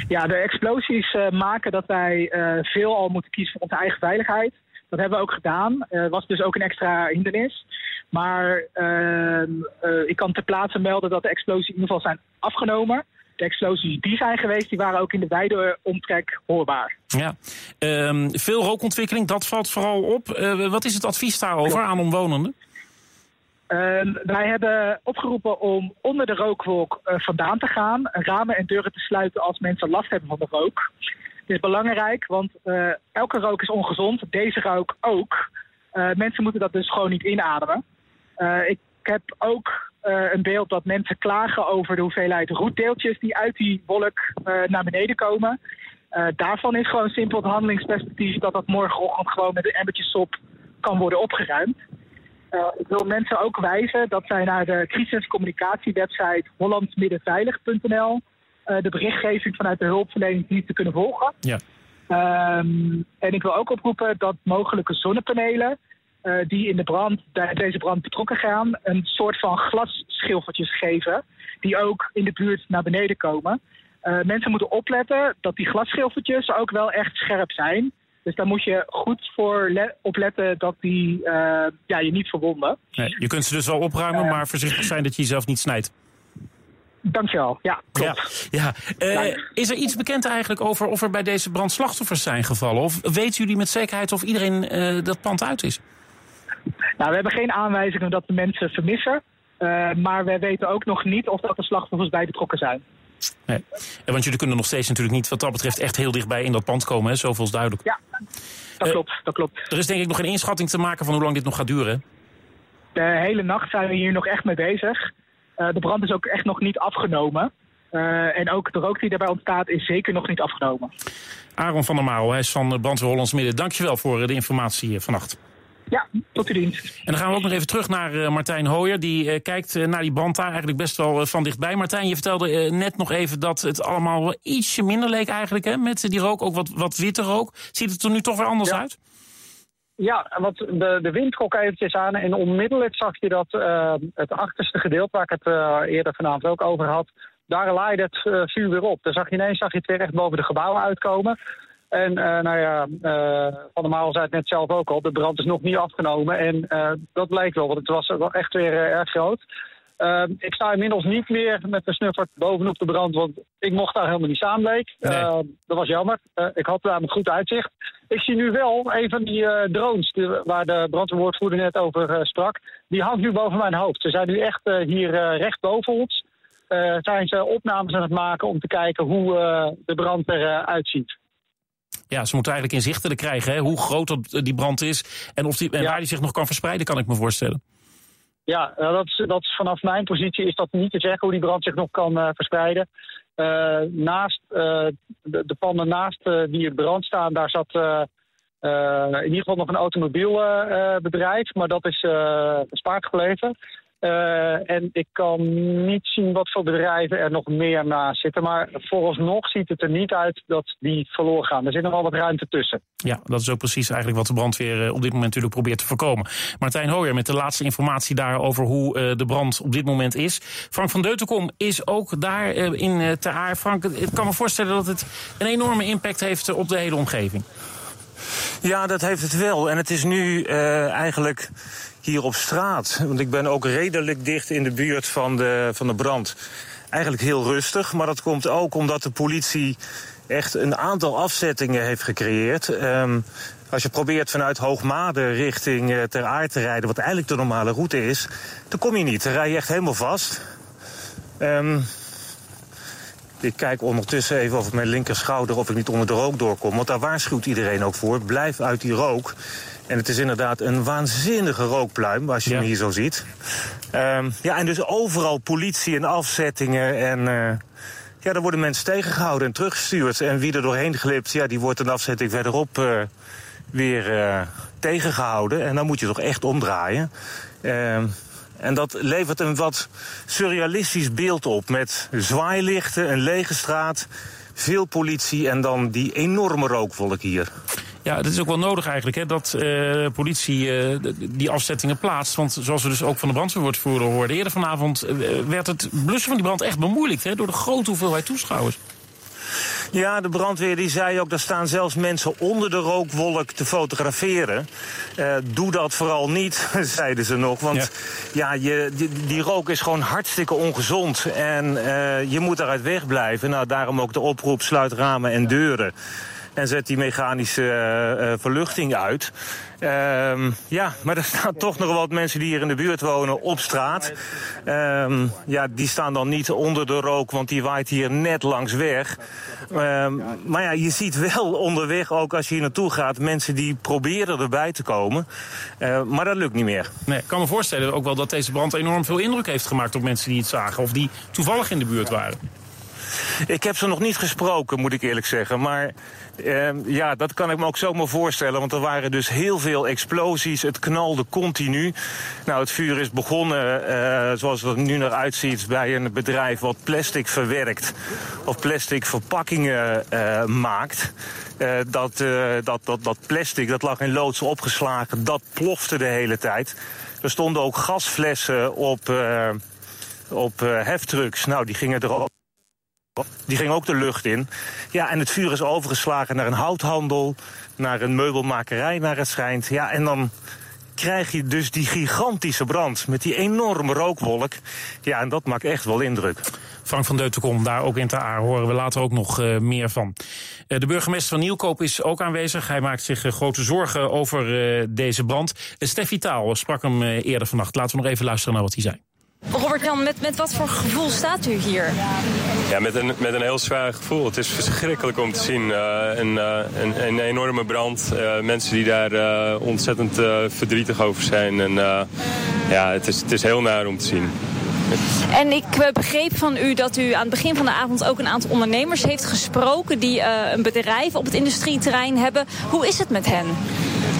Ja, de explosies maken dat wij veel al moeten kiezen voor onze eigen veiligheid. Dat hebben we ook gedaan. Eh was dus ook een extra hindernis. Maar ehm, eh, ik kan ter plaatse melden dat de explosies in ieder geval zijn afgenomen. De explosies die zijn geweest, die waren ook in de wijde omtrek hoorbaar. Ja. Ehm, veel rookontwikkeling, dat valt vooral op. Eh, wat is het advies daarover aan omwonenden? Ehm, wij hebben opgeroepen om onder de rookwolk eh, vandaan te gaan. Ramen en deuren te sluiten als mensen last hebben van de rook. Is belangrijk, want eh, elke rook is ongezond. Deze rook ook. Eh, mensen moeten dat dus gewoon niet inademen. Eh, ik heb ook een beeld dat mensen klagen over de hoeveelheid roetdeeltjes die uit die wolk naar beneden komen. Daarvan is gewoon simpel het handelingsperspectief dat dat morgenochtend gewoon met een emmertje sop kan worden opgeruimd. Ik wil mensen ook wijzen dat zij naar de crisiscommunicatiewebsite hollandsmiddenveilig.nl eh, de berichtgeving vanuit de hulpverleningsdiensten kunnen volgen. Ja. Ehm, en ik wil ook oproepen dat mogelijke zonnepanelen eh, die in de brand, bij deze brand betrokken gaan, een soort van glasschilfertjes geven, die ook in de buurt naar beneden komen. Eh, mensen moeten opletten dat die glasschilfertjes ook wel echt scherp zijn. Dus daar moet je goed voor le- opletten dat die eh, ja, je niet verwonden. Nee, je kunt ze dus wel opruimen, maar voorzichtig zijn dat je jezelf niet snijdt. Dankjewel. Ja, klopt. Ja, ja. Eh, is er iets bekend eigenlijk over of er bij deze brand slachtoffers zijn gevallen? Of weten jullie met zekerheid of iedereen eh, dat pand uit is? Nou, we hebben geen aanwijzingen dat de mensen vermissen. Eh, maar we weten ook nog niet of dat er slachtoffers bij betrokken zijn. Nee. Want jullie kunnen nog steeds natuurlijk niet wat dat betreft echt heel dichtbij in dat pand komen. Hè? Zoveel is duidelijk. Ja, dat klopt, dat klopt. Er is denk ik nog geen inschatting te maken van hoe lang dit nog gaat duren. De hele nacht zijn we hier nog echt mee bezig. Eh, de brand is ook echt nog niet afgenomen. Eh, en ook de rook die daarbij ontstaat is zeker nog niet afgenomen. Aaron van der Mouw, hij is van Brandweer Hollands Midden. Dankjewel voor eh, de informatie vannacht. Ja, tot uw dienst. En dan gaan we ook nog even terug naar Martijn Hooyer. Die kijkt naar die brand daar eigenlijk best wel van dichtbij. Martijn, je vertelde net nog even dat het allemaal wel ietsje minder leek eigenlijk. Hè, met die rook, ook wat, wat witte rook. Ziet het er nu toch weer anders uit? Ja, want de, de wind trok eventjes aan en onmiddellijk zag je dat eh, het achterste gedeelte, waar ik het eh, eerder vanavond ook over had, daar laaide het eh, vuur weer op. Daar zag je ineens zag je het weer echt boven de gebouwen uitkomen. En nou ja, Van der Maal zei het net zelf ook al, de brand is nog niet afgenomen. En dat bleek wel, want het was echt weer erg groot. Eh, ik sta inmiddels niet meer met de snuffert bovenop de brand, want ik mocht daar helemaal niet staan, bleek. Eh, dat was jammer. Eh, ik had daar een goed uitzicht. Ik zie nu wel een van die eh, drones waar de brandweerwoordvoerder net over eh, sprak. Die hangt nu boven mijn hoofd. Ze zijn nu echt hier recht boven ons. Zijn ze opnames aan het maken om te kijken hoe de brand eruit ziet. Ja, ze moeten eigenlijk inzichtelijk krijgen hè, hoe groot dat, die brand is... en, of die, en waar die zich nog kan verspreiden, kan ik me voorstellen. Ja, nou, dat dat vanaf mijn positie is dat niet te zeggen hoe die brand zich nog kan eh, verspreiden. Eh, naast eh, de, de panden naast die in brand staan, daar zat in ieder geval nog een automobielbedrijf, maar dat is gespaard gebleven. Eh, en ik kan niet zien wat voor bedrijven er nog meer naast zitten. Maar vooralsnog ziet het er niet uit dat die verloren gaan. Er zit nog wel wat ruimte tussen. Ja, dat is ook precies eigenlijk wat de brandweer eh, op dit moment natuurlijk probeert te voorkomen. Martijn Hooyer met de laatste informatie daarover hoe eh, de brand op dit moment is. Frank van Deutenkom is ook daar in Ter Aar. Frank, ik kan me voorstellen dat het een enorme impact heeft op de hele omgeving. Ja, dat heeft het wel. En het is nu eh, eigenlijk hier op straat. Want ik ben ook redelijk dicht in de buurt van de, van de brand. Eigenlijk heel rustig. Maar dat komt ook omdat de politie echt een aantal afzettingen heeft gecreëerd. Ehm, als je probeert vanuit Hoogmade richting eh, Ter Aar te rijden, wat eigenlijk de normale route is, dan kom je niet. Dan rij je echt helemaal vast. Ehm, ik kijk ondertussen even over mijn linkerschouder of ik niet onder de rook doorkom. Want daar waarschuwt iedereen ook voor. Blijf uit die rook. En het is inderdaad een waanzinnige rookpluim, als je hem hier zo ziet. Ehm, ja, en dus overal politie en afzettingen. En eh, ja, daar worden mensen tegengehouden en teruggestuurd. En wie er doorheen glipt, ja, die wordt een afzetting verderop eh, weer eh, tegengehouden. En dan moet je toch echt omdraaien. Ehm, en dat levert een wat surrealistisch beeld op. Met zwaailichten, een lege straat, veel politie en dan die enorme rookwolk hier. Ja, dat is ook wel nodig eigenlijk, hè, dat eh, politie eh, die afzettingen plaatst. Want zoals we dus ook van de brandweerwoordvoerder hoorden... eerder vanavond eh, werd het blussen van die brand echt bemoeilijkt... Hè, door de grote hoeveelheid toeschouwers. Ja, de brandweer die zei ook, er staan zelfs mensen onder de rookwolk te fotograferen. Doe dat vooral niet, zeiden ze nog. Want ja, je, die, die rook is gewoon hartstikke ongezond. En je moet daaruit wegblijven. Nou, daarom ook de oproep, sluit ramen en deuren. En zet die mechanische eh, eh, verluchting uit. Ehm, ja, maar er staan toch nog wat mensen die hier in de buurt wonen op straat. Ehm, ja, die staan dan niet onder de rook, want die waait hier net langs weg. Ehm, maar ja, je ziet wel onderweg, ook als je hier naartoe gaat, mensen die proberen erbij te komen. Maar dat lukt niet meer. Nee, ik kan me voorstellen ook wel dat deze brand enorm veel indruk heeft gemaakt... op mensen die het zagen of die toevallig in de buurt waren. Ik heb ze nog niet gesproken, moet ik eerlijk zeggen. Maar eh, ja, dat kan ik me ook zomaar voorstellen. Want er waren dus heel veel explosies. Het knalde continu. Nou, het vuur is begonnen, eh, zoals het nu naar uitziet, bij een bedrijf wat plastic verwerkt. Of plastic verpakkingen eh, maakt. Eh, dat, eh, dat, dat, dat plastic, dat lag in loods opgeslagen. Dat plofte de hele tijd. Er stonden ook gasflessen op, eh, op heftrucks. Nou, die gingen er ook. Die ging ook de lucht in. Ja, en het vuur is overgeslagen naar een houthandel, naar een meubelmakerij, naar het schijnt. Ja, en dan krijg je dus die gigantische brand met die enorme rookwolk. Ja, en dat maakt echt wel indruk. Frank van Deutenkom, daar ook in Ter Aar, horen we later ook nog eh, meer van. Eh, de burgemeester van Nieuwkoop is ook aanwezig. Hij maakt zich eh, grote zorgen over deze brand. Steffi Taal sprak hem eerder vannacht. Laten we nog even luisteren naar wat hij zei. Robert Jan, met, met wat voor gevoel staat u hier? Ja, met een, met een heel zwaar gevoel. Het is verschrikkelijk om te zien. Eh, een, eh, een, een enorme brand. Eh, mensen die daar ontzettend verdrietig over zijn. En ja, het is, het is heel naar om te zien. En ik begreep van u dat u aan het begin van de avond ook een aantal ondernemers heeft gesproken die een bedrijf op het industrieterrein hebben. Hoe is het met hen?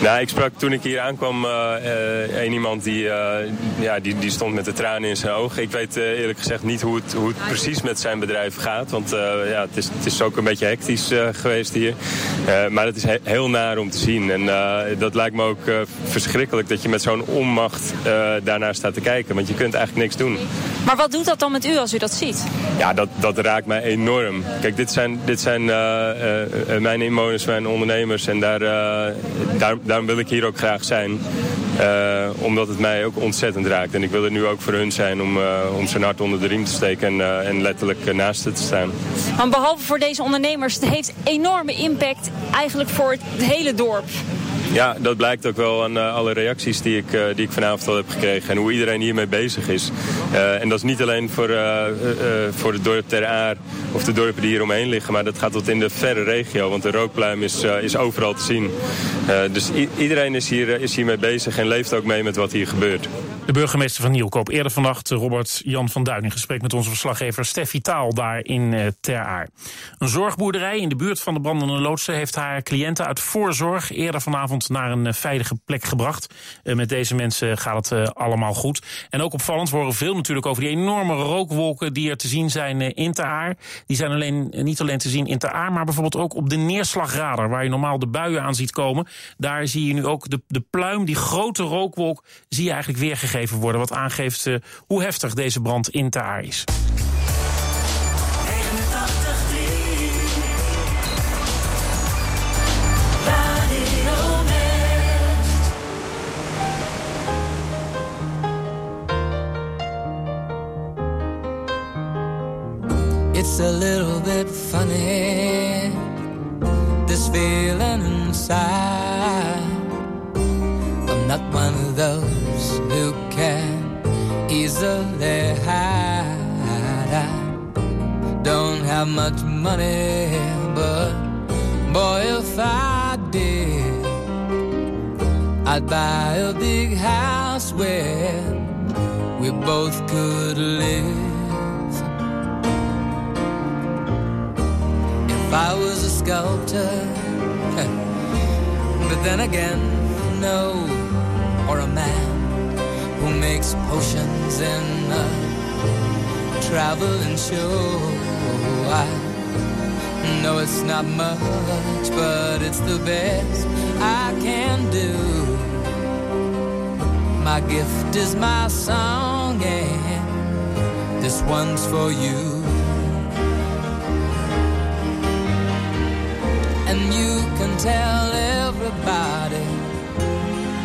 Nou, ik sprak toen ik hier aankwam eh, een iemand die, eh, ja, die, die stond met de tranen in zijn ogen. Ik weet eerlijk gezegd niet hoe het, hoe het precies met zijn bedrijf gaat. Want ja, het, is, het is ook een beetje hectisch geweest hier. Maar het is he- heel naar om te zien. En dat lijkt me ook verschrikkelijk dat je met zo'n onmacht daarnaar staat te kijken. Want je kunt eigenlijk niks doen. Maar wat doet dat dan met u als u dat ziet? Ja, dat, dat raakt mij enorm. Kijk, dit zijn, dit zijn mijn inwoners, mijn ondernemers. En daar, daar, daarom wil ik hier ook graag zijn. Eh, omdat het mij ook ontzettend raakt. En ik wil er nu ook voor hun zijn om, eh, om zijn hart onder de riem te steken. En, eh, en letterlijk naast het te staan. Want behalve voor deze ondernemers, het heeft enorme impact eigenlijk voor het hele dorp. Ja, dat blijkt ook wel aan eh, alle reacties die ik, eh, die ik vanavond al heb gekregen. En hoe iedereen hiermee bezig is. Eh, en dat is niet alleen voor, voor het dorp Ter Aar of de dorpen die hier omheen liggen. Maar dat gaat tot in de verre regio. Want de rookpluim is, is overal te zien. Dus iedereen is, hier, is hiermee bezig en leeft ook mee met wat hier gebeurt. De burgemeester van Nieuwkoop. Eerder vannacht eh, Robert Jan van Duin in gesprek met onze verslaggever Steffi Taal daar in eh, Ter Aar. Een zorgboerderij in de buurt van de brandende loodsen heeft haar cliënten uit voorzorg eerder vanavond naar een eh, veilige plek gebracht. Met deze mensen gaat het allemaal goed. En ook opvallend, we horen veel natuurlijk over die enorme rookwolken die er te zien zijn in Ter Aar. Die zijn alleen, niet alleen te zien in Ter Aar, maar bijvoorbeeld ook op de neerslagradar, waar je normaal de buien aan ziet komen. Daar zie je nu ook de, de pluim, die grote rookwolk, zie je eigenlijk weergegeven worden. Wat aangeeft hoe heftig deze brand in Ter Aar is. 89.3 Radio West. It's a little bit funny, this feeling inside. Not one of those who can easily hide. I don't have much money, but boy, if I did, I'd buy a big house where we both could live. If I was a sculptor, but then again, no, or a man who makes potions in a traveling show. I know it's not much, but it's the best I can do. My gift is my song, and this one's for you. and you can tell everybody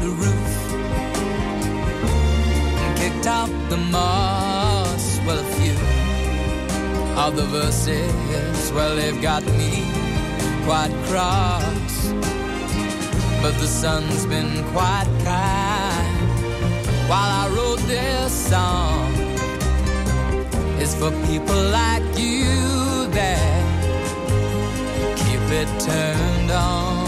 the roof and kicked out the moss. Well, a few of the verses, well, they've got me quite cross. But the sun's been quite kind while I wrote this song. It's for people like you that keep it turned on.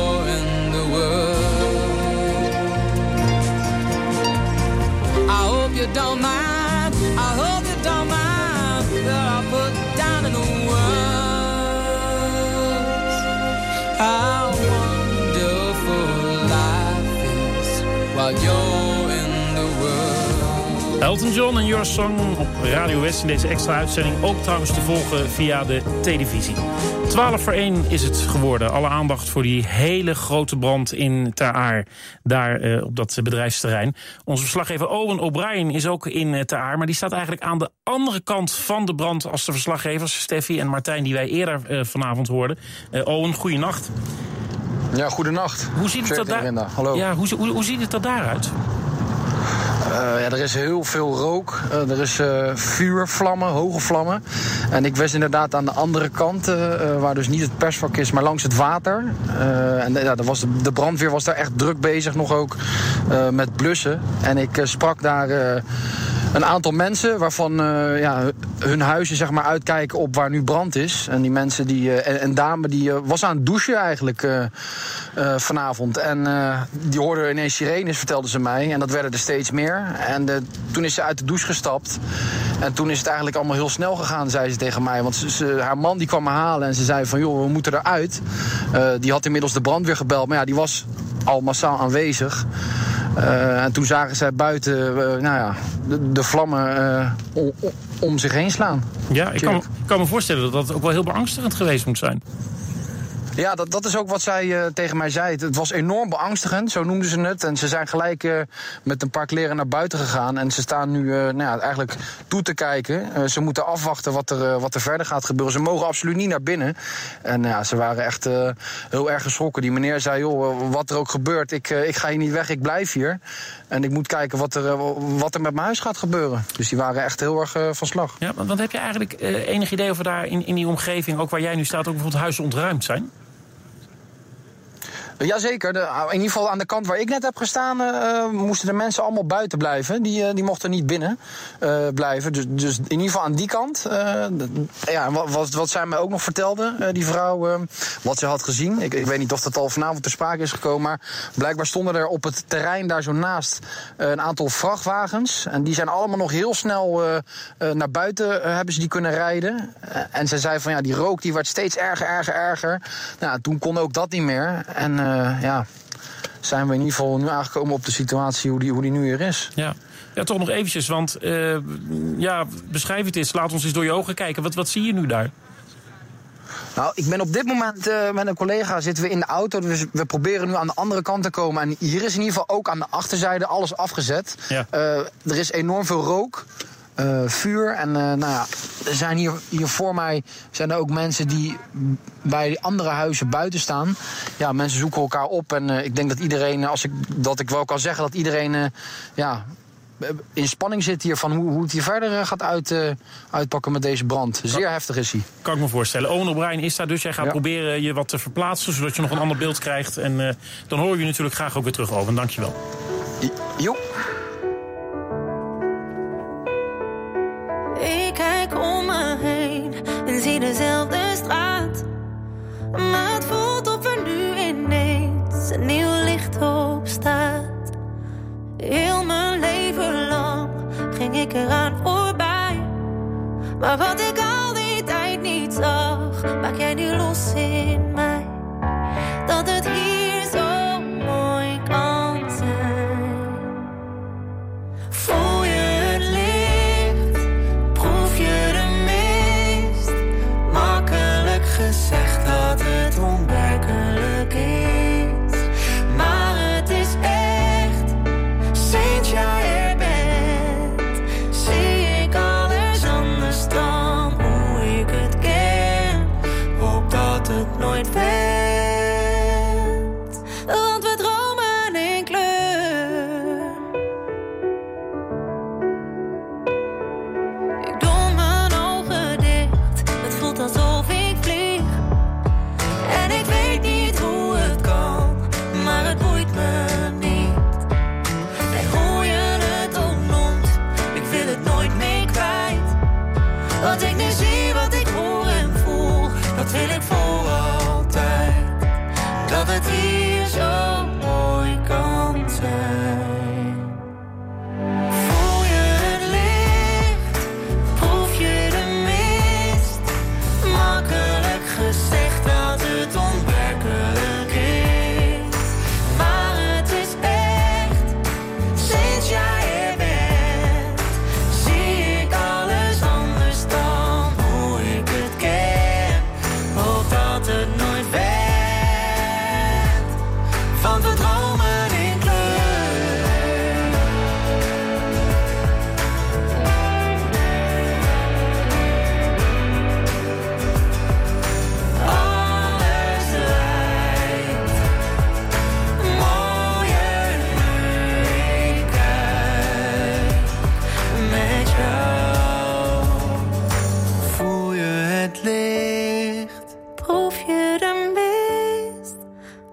Don't mind. Elton John en Your Song op Radio West in deze extra uitzending. Ook trouwens te volgen via de televisie. 12 voor 1 is het geworden. Alle aandacht voor die hele grote brand in Ter Aar. Daar eh, op dat bedrijfsterrein. Onze verslaggever Owen O'Brien is ook in eh, Ter Aar. Maar die staat eigenlijk aan de andere kant van de brand... als de verslaggevers Steffi en Martijn die wij eerder eh, vanavond hoorden. Eh, Owen, goeienacht. Ja, goedenacht. Hoe ziet het er daar Hallo. Ja, hoe, hoe, hoe ziet het er daaruit? Eh, ja, er is heel veel rook. Eh, er is eh, vuur, vlammen, hoge vlammen. En ik was inderdaad aan de andere kant, waar dus niet het persvak is, maar langs het water. En ja, was de, brandweer was daar echt druk bezig nog ook met blussen. En ik sprak daar een aantal mensen waarvan ja, hun huizen zeg maar uitkijken op waar nu brand is. En die mensen, die, en dame die was aan het douchen eigenlijk vanavond. En die hoorde ineens sirenes, vertelde ze mij. En dat werden er steeds meer. En eh, toen is ze uit de douche gestapt. En toen is het eigenlijk allemaal heel snel gegaan, zei ze tegen mij. Want ze, ze- haar man die kwam me halen en ze zei van... joh, we moeten eruit. Eh die had inmiddels de brandweer gebeld. Maar ja, die was al massaal aanwezig. Eh, en toen zagen zij buiten nou ja, de, de vlammen om zich heen slaan. Ja, ik kan, ik kan me voorstellen dat dat ook wel heel beangstigend geweest moet zijn. Ja, dat, dat is ook wat zij eh, tegen mij zei. Het, was enorm beangstigend, zo noemden ze het. En ze zijn gelijk eh, met een paar kleren naar buiten gegaan. En ze staan nu eh, nou ja, eigenlijk toe te kijken. Ze moeten afwachten wat er, wat er verder gaat gebeuren. Ze mogen absoluut niet naar binnen. En ja, ze waren echt heel erg geschrokken. Die meneer zei, joh, wat er ook gebeurt, ik, ik ga hier niet weg, ik blijf hier. En ik moet kijken wat er, wat er met mijn huis gaat gebeuren. Dus die waren echt heel erg van slag. Ja, want, heb je eigenlijk enig idee of er daar in, in die omgeving, ook waar jij nu staat, ook bijvoorbeeld huizen ontruimd zijn? Jazeker. De, in ieder geval aan de kant waar ik net heb gestaan, eh, moesten de mensen allemaal buiten blijven. Die, eh, die mochten niet binnen eh, blijven. Dus, dus in ieder geval aan die kant. eh, ja, wat, wat, zij mij ook nog vertelde, eh, die vrouw, eh, wat ze had gezien. Ik, ik weet niet of dat al vanavond ter sprake is gekomen. Maar blijkbaar stonden er op het terrein daar zo naast eh, een aantal vrachtwagens. En die zijn allemaal nog heel snel eh, eh, naar buiten eh, hebben ze die kunnen rijden. Eh, en ze zei van ja, die rook die werd steeds erger, erger, erger. Nou, toen kon ook dat niet meer. En eh, ja, zijn we in ieder geval nu aangekomen op de situatie hoe die, hoe die nu hier is. Ja. Ja, toch nog eventjes, want eh, ja, beschrijf het eens. Laat ons eens door je ogen kijken. Wat, wat zie je nu daar? Nou, ik ben op dit moment eh, met een collega zitten we in de auto. Dus we proberen nu aan de andere kant te komen. En hier is in ieder geval ook aan de achterzijde alles afgezet. Ja. Eh, er is enorm veel rook. Eh, vuur en eh, nou ja, er zijn hier, hier voor mij zijn er ook mensen die bij andere huizen buiten staan. Ja, mensen zoeken elkaar op en eh, ik denk dat iedereen, als ik dat ik wel kan zeggen, dat iedereen ja, in spanning zit hier van hoe, hoe het hier verder gaat uit, uitpakken met deze brand. Zeer heftig is hij. Kan ik me voorstellen. Owen O'Brien is daar dus. Jij gaat Ja. proberen je wat te verplaatsen, zodat je nog een ander beeld krijgt. En dan hoor je je natuurlijk graag ook weer terug, Owen. Dankjewel. Jo. Kijk om me heen en zie dezelfde straat. Maar het voelt of er nu ineens een nieuw licht op staat. Heel mijn leven lang ging ik eraan voorbij. Maar wat ik al die tijd niet zag, maak jij nu los in mij. Dat het hier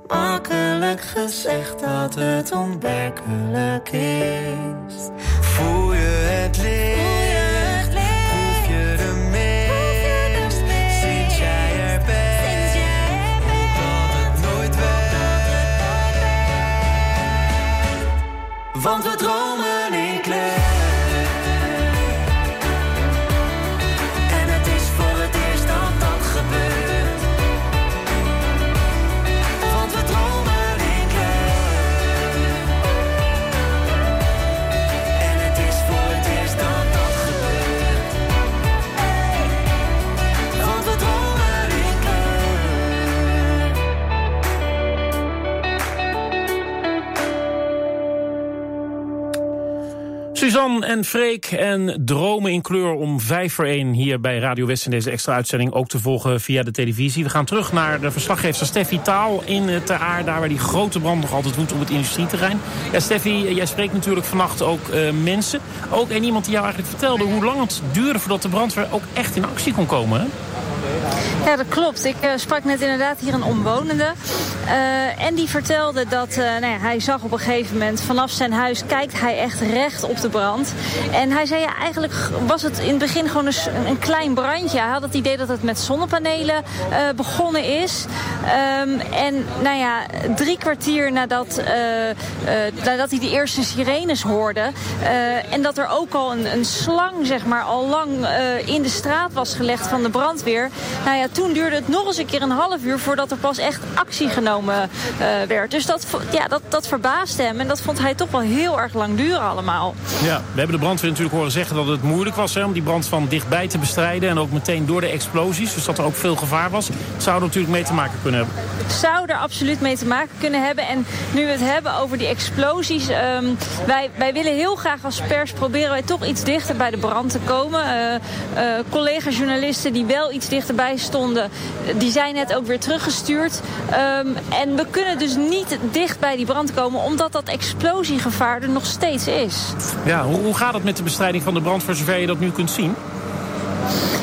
Akkelijk gezegd dat het onwerkelijk is. Voel je het licht? Hoef je de mist? Ziet jij erbij? Dan kan nooit wel dat het al bent. Want we dromen. Suzanne en Freek en Dromen in kleur om vijf voor één hier bij Radio West in deze extra uitzending ook te volgen via de televisie. We gaan terug naar de verslaggever Steffi Taal in eh, Ter Aar, daar waar die grote brand nog altijd woedt op het industrieterrein. Ja, Steffi, eh, jij spreekt natuurlijk vannacht ook eh, mensen. Ook en iemand die jou eigenlijk vertelde hoe lang het duurde voordat de brandweer ook echt in actie kon komen. Ja, dat klopt. Ik eh, sprak net inderdaad hier een omwonende. Eh, en die vertelde dat eh, nou ja, hij zag op een gegeven moment vanaf zijn huis kijkt hij echt recht op de brand. En hij zei eigenlijk was het in het begin gewoon een, een klein brandje. Hij had het idee dat het met zonnepanelen begonnen is. Ehm, en nou ja, drie kwartier nadat, nadat hij de eerste sirenes hoorde. en dat er ook al een, een slang zeg maar al lang in de straat was gelegd van de brandweer. Nou ja, toen duurde het nog eens een keer een half uur voordat er pas echt actie genomen eh, werd. Dus dat, ja, dat, dat verbaasde hem en dat vond hij toch wel heel erg lang duren allemaal. Ja, we hebben de brandweer natuurlijk horen zeggen dat het moeilijk was hè, om die brand van dichtbij te bestrijden. En ook meteen door de explosies, dus dat er ook veel gevaar was. Het zou er natuurlijk mee te maken kunnen hebben. zou er absoluut mee te maken kunnen hebben. En nu we het hebben over die explosies. ehm, wij, wij willen heel graag als pers proberen wij toch iets dichter bij de brand te komen. Eh, eh, Collega-journalisten die wel iets stonden, die zijn net ook weer teruggestuurd. Ehm, en we kunnen dus niet dicht bij die brand komen, omdat dat explosiegevaar er nog steeds is. Ja, hoe, hoe gaat het met de bestrijding van de brand voor zover je dat nu kunt zien?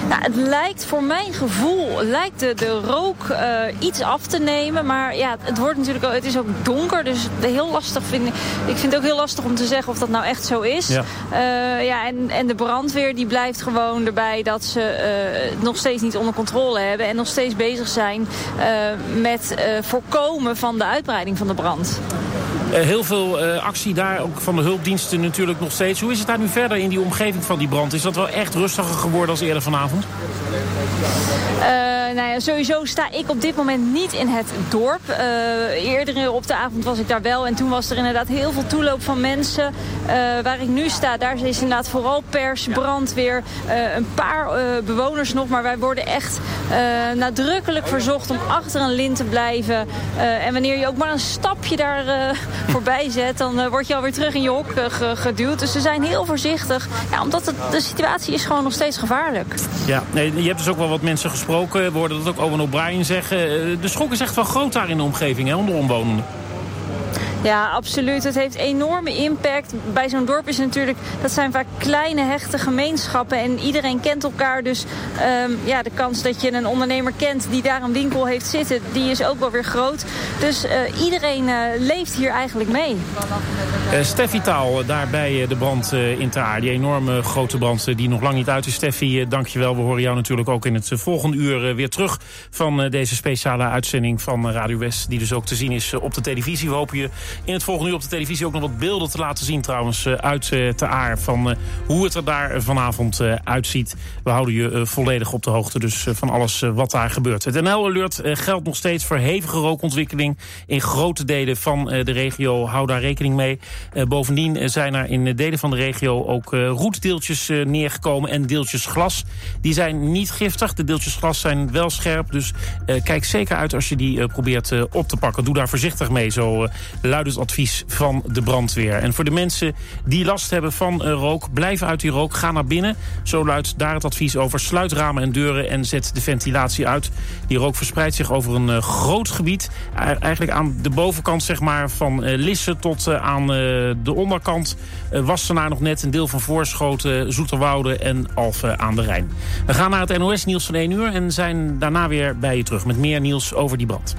Nou, het lijkt voor mijn gevoel lijkt de, de rook eh, iets af te nemen. Maar ja, het wordt natuurlijk ook, het is ook donker. Dus heel lastig vind ik. Ik vind het ook heel lastig om te zeggen of dat nou echt zo is. Ja. Eh, ja, en, en de brandweer die blijft gewoon erbij dat ze eh, het nog steeds niet onder controle hebben. En nog steeds bezig zijn eh, met eh, voorkomen van de uitbreiding van de brand. Eh, heel veel eh, actie daar, ook van de hulpdiensten natuurlijk nog steeds. Hoe is het daar nu verder in die omgeving van die brand? Is dat wel echt rustiger geworden als eerder vanavond? Eh, nou ja, sowieso sta ik op dit moment niet in het dorp. Eh, eerder op de avond was ik daar wel. En toen was er inderdaad heel veel toeloop van mensen. Eh, waar ik nu sta, daar is inderdaad vooral pers, brandweer. eh, een paar eh, bewoners nog. Maar wij worden echt eh, nadrukkelijk verzocht om achter een lint te blijven. Eh, en wanneer je ook maar een stapje daar eh, voorbij zet... dan word je alweer terug in je hok ge- geduwd. Dus ze zijn heel voorzichtig. Ja, omdat het, de situatie is gewoon nog steeds gevaarlijk. Ja, nee, je hebt dus ook wel wat mensen gesproken. We hoorden dat ook Owen O'Brien zeggen. Eh, De schok is echt wel groot daar in de omgeving, hè, onder omwonenden. Ja, absoluut. Het heeft enorme impact. Bij zo'n dorp is natuurlijk, dat zijn vaak kleine hechte gemeenschappen en iedereen kent elkaar. Dus ehm, ja, de kans dat je een ondernemer kent die daar een winkel heeft zitten, die is ook wel weer groot. Dus eh, iedereen eh, leeft hier eigenlijk mee. Eh, Steffi Taal, daar bij eh, de brand in Taar. Die enorme grote brand die nog lang niet uit is. Steffi, dankjewel. We horen jou natuurlijk ook in het volgende uur weer terug... van deze speciale uitzending van Radio West... die dus ook te zien is op de televisie. We je in het volgende uur op de televisie ook nog wat beelden te laten zien... trouwens, eh, uit eh, Taar van eh, hoe het er daar vanavond uitziet. We houden je volledig op de hoogte dus van alles wat daar gebeurt. Het NL-alert geldt nog steeds voor hevige rookontwikkeling... in grote delen van de regio. Hou daar rekening mee. Bovendien zijn er in delen van de regio ook roetdeeltjes neergekomen en deeltjes glas. Die zijn niet giftig. De deeltjes glas zijn wel scherp. Dus kijk zeker uit als je die probeert op te pakken. Doe daar voorzichtig mee, zo luidt het advies van de brandweer. En voor de mensen die last hebben van eh, rook, blijf uit die rook. Ga naar binnen. Zo luidt daar het advies over. Sluit ramen en deuren en zet de ventilatie uit. Die rook verspreidt zich over een eh, groot gebied. Eigenlijk aan de bovenkant zeg maar, van eh, Lisse tot aan de onderkant. Wassenaar nog net, een deel van Voorschoten, Zoeterwoude en Alphen aan de Rijn. We gaan naar het NOS-nieuws van 1 uur en zijn daarna weer bij je terug met meer nieuws over die brand.